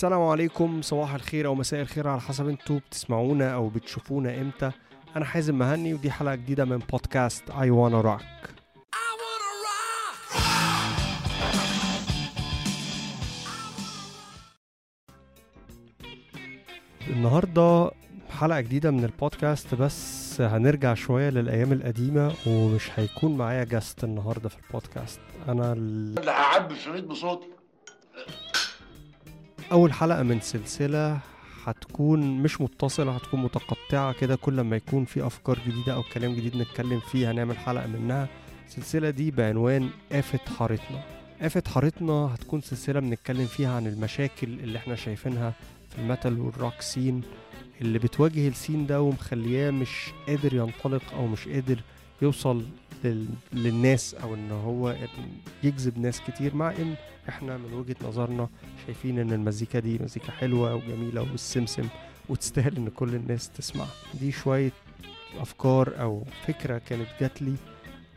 السلام عليكم صباح الخير أو مساء الخير على حسب أنتوا بتسمعونا أو بتشوفونا إمتى. أنا حازم مهني ودي حلقة جديدة من بودكاست اي وأنا روك النهارده حلقة جديدة من البودكاست بس هنرجع شوية للأيام القديمة ومش هيكون معايا جاست النهارده في البودكاست. أنا ال... اللي هعبي الشريط بصوتي. أول حلقة من سلسلة هتكون مش متصلة هتكون متقطعة كده. كل ما يكون في أفكار جديدة أو كلام جديد نتكلم فيه هنعمل حلقة منها. السلسلة دي بعنوان آفة حارتنا. آفة حارتنا هتكون سلسلة بنتكلم فيها عن المشاكل اللي إحنا شايفينها في ال metal وال rock scene اللي بتواجه ال scene ده ومخلياه مش قادر ينطلق أو مش قادر يوصل لل... للناس أو إن هو يجذب ناس كتير مع إن إحنا من وجهة نظرنا شايفين إن المزيكا دي مزيكا حلوة وجميلة والسمسم وتستاهل إن كل الناس تسمعها دي شوية أفكار أو فكرة كانت جات لي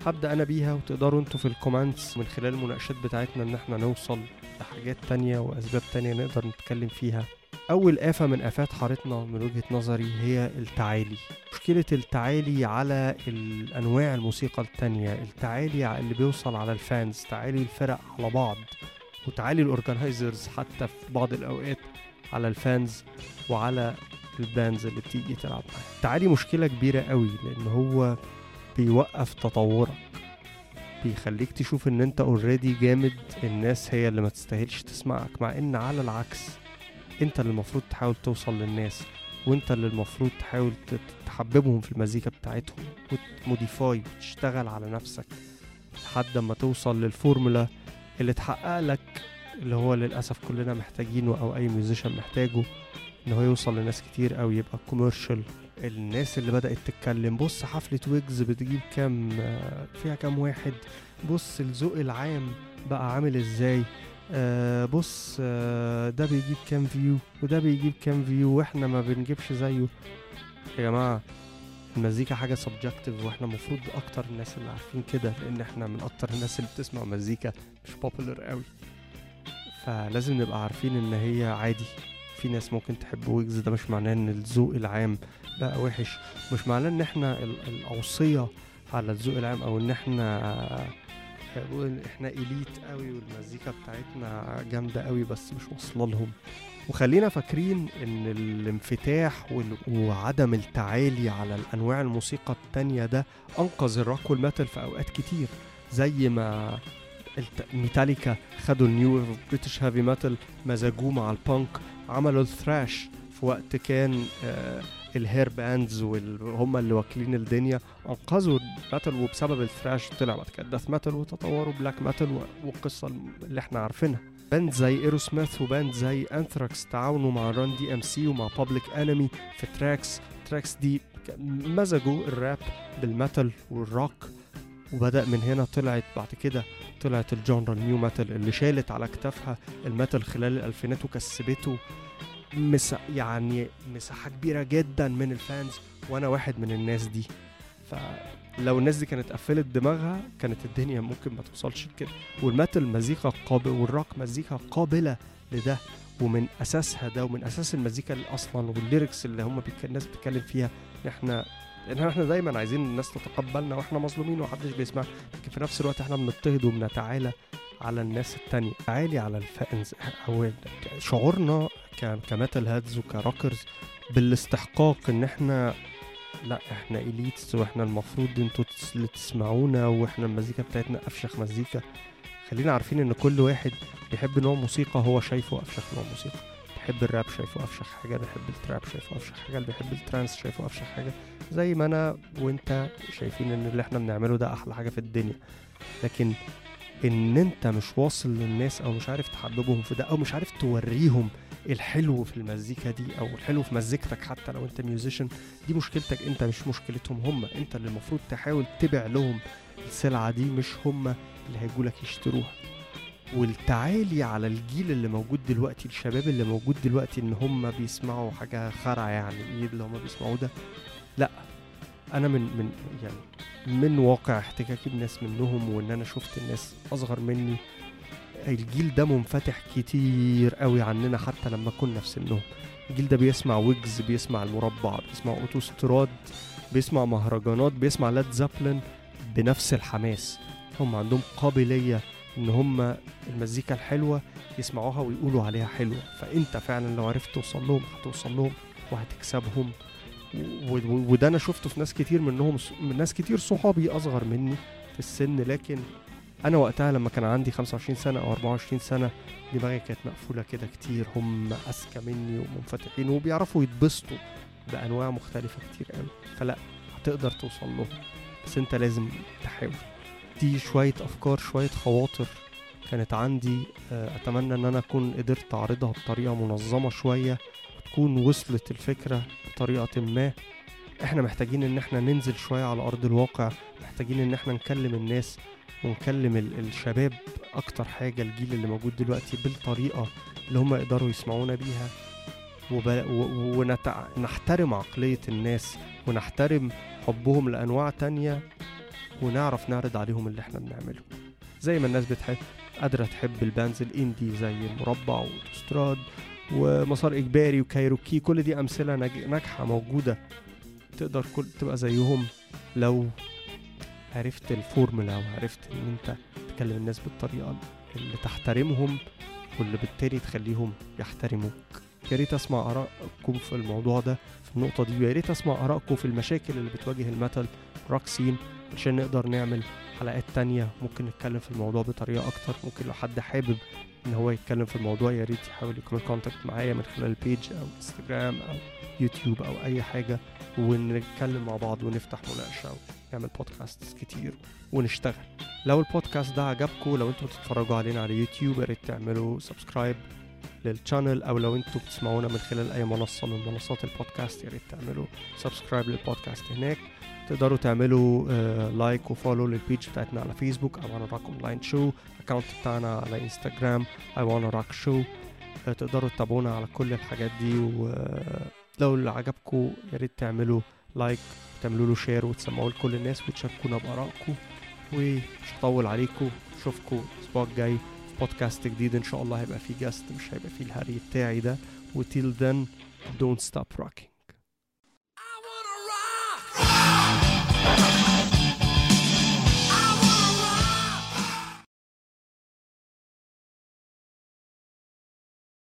هبدأ أنا بيها وتقدروا أنتوا في الكومنتس من خلال المناقشات بتاعتنا إن إحنا نوصل لحاجات تانية وأسباب تانية نقدر نتكلم فيها. أول آفة من آفات حارتنا من وجهة نظري هي التعالي. مشكلة التعالي على الأنواع الموسيقى التانية التعالي اللي بيوصل على ال fans تعالي الفرق على بعض وتعالي ال organizers حتى في بعض الأوقات على ال fans وعلى ال bands اللي بتيجي تلعب معاها. التعالي مشكلة كبيرة قوي لأن هو بيوقف تطورك. بيخليك تشوف إن أنت already جامد الناس هي اللي ما تستاهلش تسمعك مع إن على العكس انت اللي المفروض تحاول توصل للناس وانت اللي المفروض تحاول تحببهم في المزيكا بتاعتهم وت modify وتشتغل على نفسك لحد ما توصل للفورمولا اللي تحقق لك اللي هو للأسف كلنا محتاجينه أو أي musician محتاجه إن هو يوصل لناس كتير أو يبقى commercial الناس اللي بدأت تتكلم بص حفلة ويجز بتجيب كام فيها كام واحد بص الذوق العام بقى عامل إزاي. آه بص آه ده بيجيب كام view وده بيجيب كام view وإحنا ما بنجيبش زيه. يا جماعة المزيكا حاجة subjective وإحنا المفروض أكتر الناس اللي عارفين كده لأن إحنا من أكتر الناس اللي بتسمع مزيكا مش popular قوي. فلازم نبقى عارفين إن هي عادي. في ناس ممكن تحب ويجز ده مش معناه إن الذوق العام بقى وحش. مش معناه إن إحنا الأوصيا على الذوق العام أو إن إحنا إحنا elite قوي والمزيكا بتاعتنا جامدة قوي بس مش واصلة لهم. وخلينا فاكرين إن الانفتاح وعدم التعالي على الأنواع الموسيقى التانية ده أنقذ ال rock وال metal في أوقات كتير. زي ما ميتاليكا خدوا ال new British heavy metal مزجوه مع البانك عملوا ال thrash في وقت كان آه ال hair bands وهم اللي واكلين الدنيا انقذوا ال metal وبسبب ال thrash طلع بعد كده. death metal وتطوروا black metal والقصة اللي إحنا عارفينها. band زي Aerosmith و band زي انثراكس تعاونوا مع Run DMC ومع Public Enemy في tracks tracks دي مزجوا ال rap بال metal وال rock وبدأ من هنا طلعت بعد كده طلعت الجونرا ال nu metal اللي شالت على كتافها ال metal خلال الألفينات وكسبته. مس يعني مساحة كبيرة جدا من ال fans وأنا واحد من الناس دي. فلو الناس دي كانت قفلت دماغها كانت الدنيا ممكن ما توصلش لكده. وال metal مزيكا قابل والروك مزيكا قابلة لده ومن أساسها ده ومن أساس المزيكا اللي أصلا وال lyrics اللي هم. الناس بتتكلم فيها. إن إحنا لأن إحنا دايما عايزين الناس تتقبلنا وإحنا مظلومين ومحدش بيسمع لكن في نفس الوقت إحنا بنضطهد وبنتعالى على الناس التانية. تعالي على ال fans أو شعورنا ك metal heads وك rockers بالاستحقاق إن إحنا لأ إحنا elites وإحنا المفروض إنتوا اللي تسمعونا وإحنا المزيكا بتاعتنا أفشخ مزيكا. خلينا عارفين إن كل واحد بيحب نوع موسيقى هو شايفه أفشخ نوع موسيقى. بيحب الراب شايفه أفشخ حاجة بيحب ال trap شايفه أفشخ حاجة اللي بيحب ال trance شايفه أفشخ حاجة. زي ما أنا وأنت شايفين إن اللي إحنا بنعمله ده أحلى حاجة في الدنيا. لكن إن أنت مش واصل للناس أو مش عارف تحببهم في ده أو مش عارف توريهم الحلو في المزيكا دي أو الحلو في مزيكتك حتى لو أنت ميوزيشن دي مشكلتك أنت مش مشكلتهم هم أنت اللي المفروض تحاول تبيع لهم السلعة دي مش هم اللي هيجولك يشتروها. والتعالي على الجيل اللي موجود دلوقتي الشباب اللي موجود دلوقتي إن هم بيسمعوا حاجة خرع يعني إيه اللي هم بيسمعوه ده. لأ أنا من من يعني من واقع احتكاكي بناس منهم وإن أنا شفت الناس أصغر مني الجيل ده منفتح كتير قوي عننا حتى لما كنا في سنهم. الجيل ده بيسمع ويجز بيسمع المربع بيسمع اوتوستراد بيسمع مهرجانات بيسمع لاد زابلن بنفس الحماس. هم عندهم قابلية إن هم المزيكا الحلوة يسمعوها ويقولوا عليها حلوة. فأنت فعلا لو عرفت توصل لهم هتوصل لهم وهتكسبهم. وده أنا شفته في ناس كتير منهم من ناس كتير صحابي أصغر مني في السن لكن أنا وقتها لما كان عندي 25 سنة أو 24 سنة دماغي كانت مقفولة كده كتير. هم أذكى مني ومنفتحين وبيعرفوا يتبسطوا بأنواع مختلفة كتير قوي. فلا هتقدر توصل لهم. بس أنت لازم تحاول. دي شوية أفكار شوية خواطر كانت عندي. آه، أتمنى إن أنا أكون قدرت أعرضها بطريقة منظمة شوية وتكون وصلت الفكرة بطريقة ما. إحنا محتاجين ان إحنا ننزل شوية على أرض الواقع محتاجين ان إحنا نكلم الناس ونكلم ال- الشباب أكتر حاجة الجيل اللي موجود دلوقتي بالطريقة اللي هم يقدروا يسمعونا بيها. ونحترم عقلية الناس ونحترم حبهم لأنواع تانية ونعرف نعرض عليهم اللي إحنا بنعمله. زي ما الناس بتحب قادرة تحب ال bands ال indie زي المربع وأوتوستراد ومسار إجباري وكايروكي كل دي أمثلة ناج- ناجحة موجودة. تقدر كل تبقى زيهم لو عرفت الفورمولا وعرفت إن أنت تكلم الناس بالطريقة اللي تحترمهم واللي بالتالي تخليهم يحترموك. يا ريت أسمع آرائكم في الموضوع ده في النقطة دي ويا ريت أسمع آرائكم في المشاكل اللي بتواجه ال metal rock scene عشان نقدر نعمل حلقات تانية. ممكن نتكلم في الموضوع بطريقة أكتر. ممكن لو حد حابب إن هو يتكلم في الموضوع يا ريت يحاول يكون contact معايا من خلال ال page أو انستجرام أو يوتيوب أو أي حاجة ونتكلم مع بعض ونفتح مناقشة ونعمل بودكاست كتير ونشتغل. لو البودكاست ده عجبكم لو أنتوا بتتفرجوا علينا على يوتيوب يا ريت تعملوا subscribe لل channel أو لو أنتوا بتسمعونا من خلال أي منصة من منصات البودكاست يا ريت تعملوا subscribe لل podcast هناك. تقدروا تعملوا آه like و follow لل page بتاعتنا على فيسبوك I wanna rock online show. account بتاعنا على انستجرام I wanna show. آه تقدروا تتابعونا على كل الحاجات دي ولو اللي عجبكم يا ريت تعملوا like وتعملوا له share وتسمعوه لكل الناس وتشاركونا بآرائكم. ومش هطول عليكم اشوفكم الأسبوع الجاي. بودكاست جديد. إن شاء الله هيبقى فيه guest مش هيبقى فيه الهري بتاعي ده. وتيل then don't stop rocking.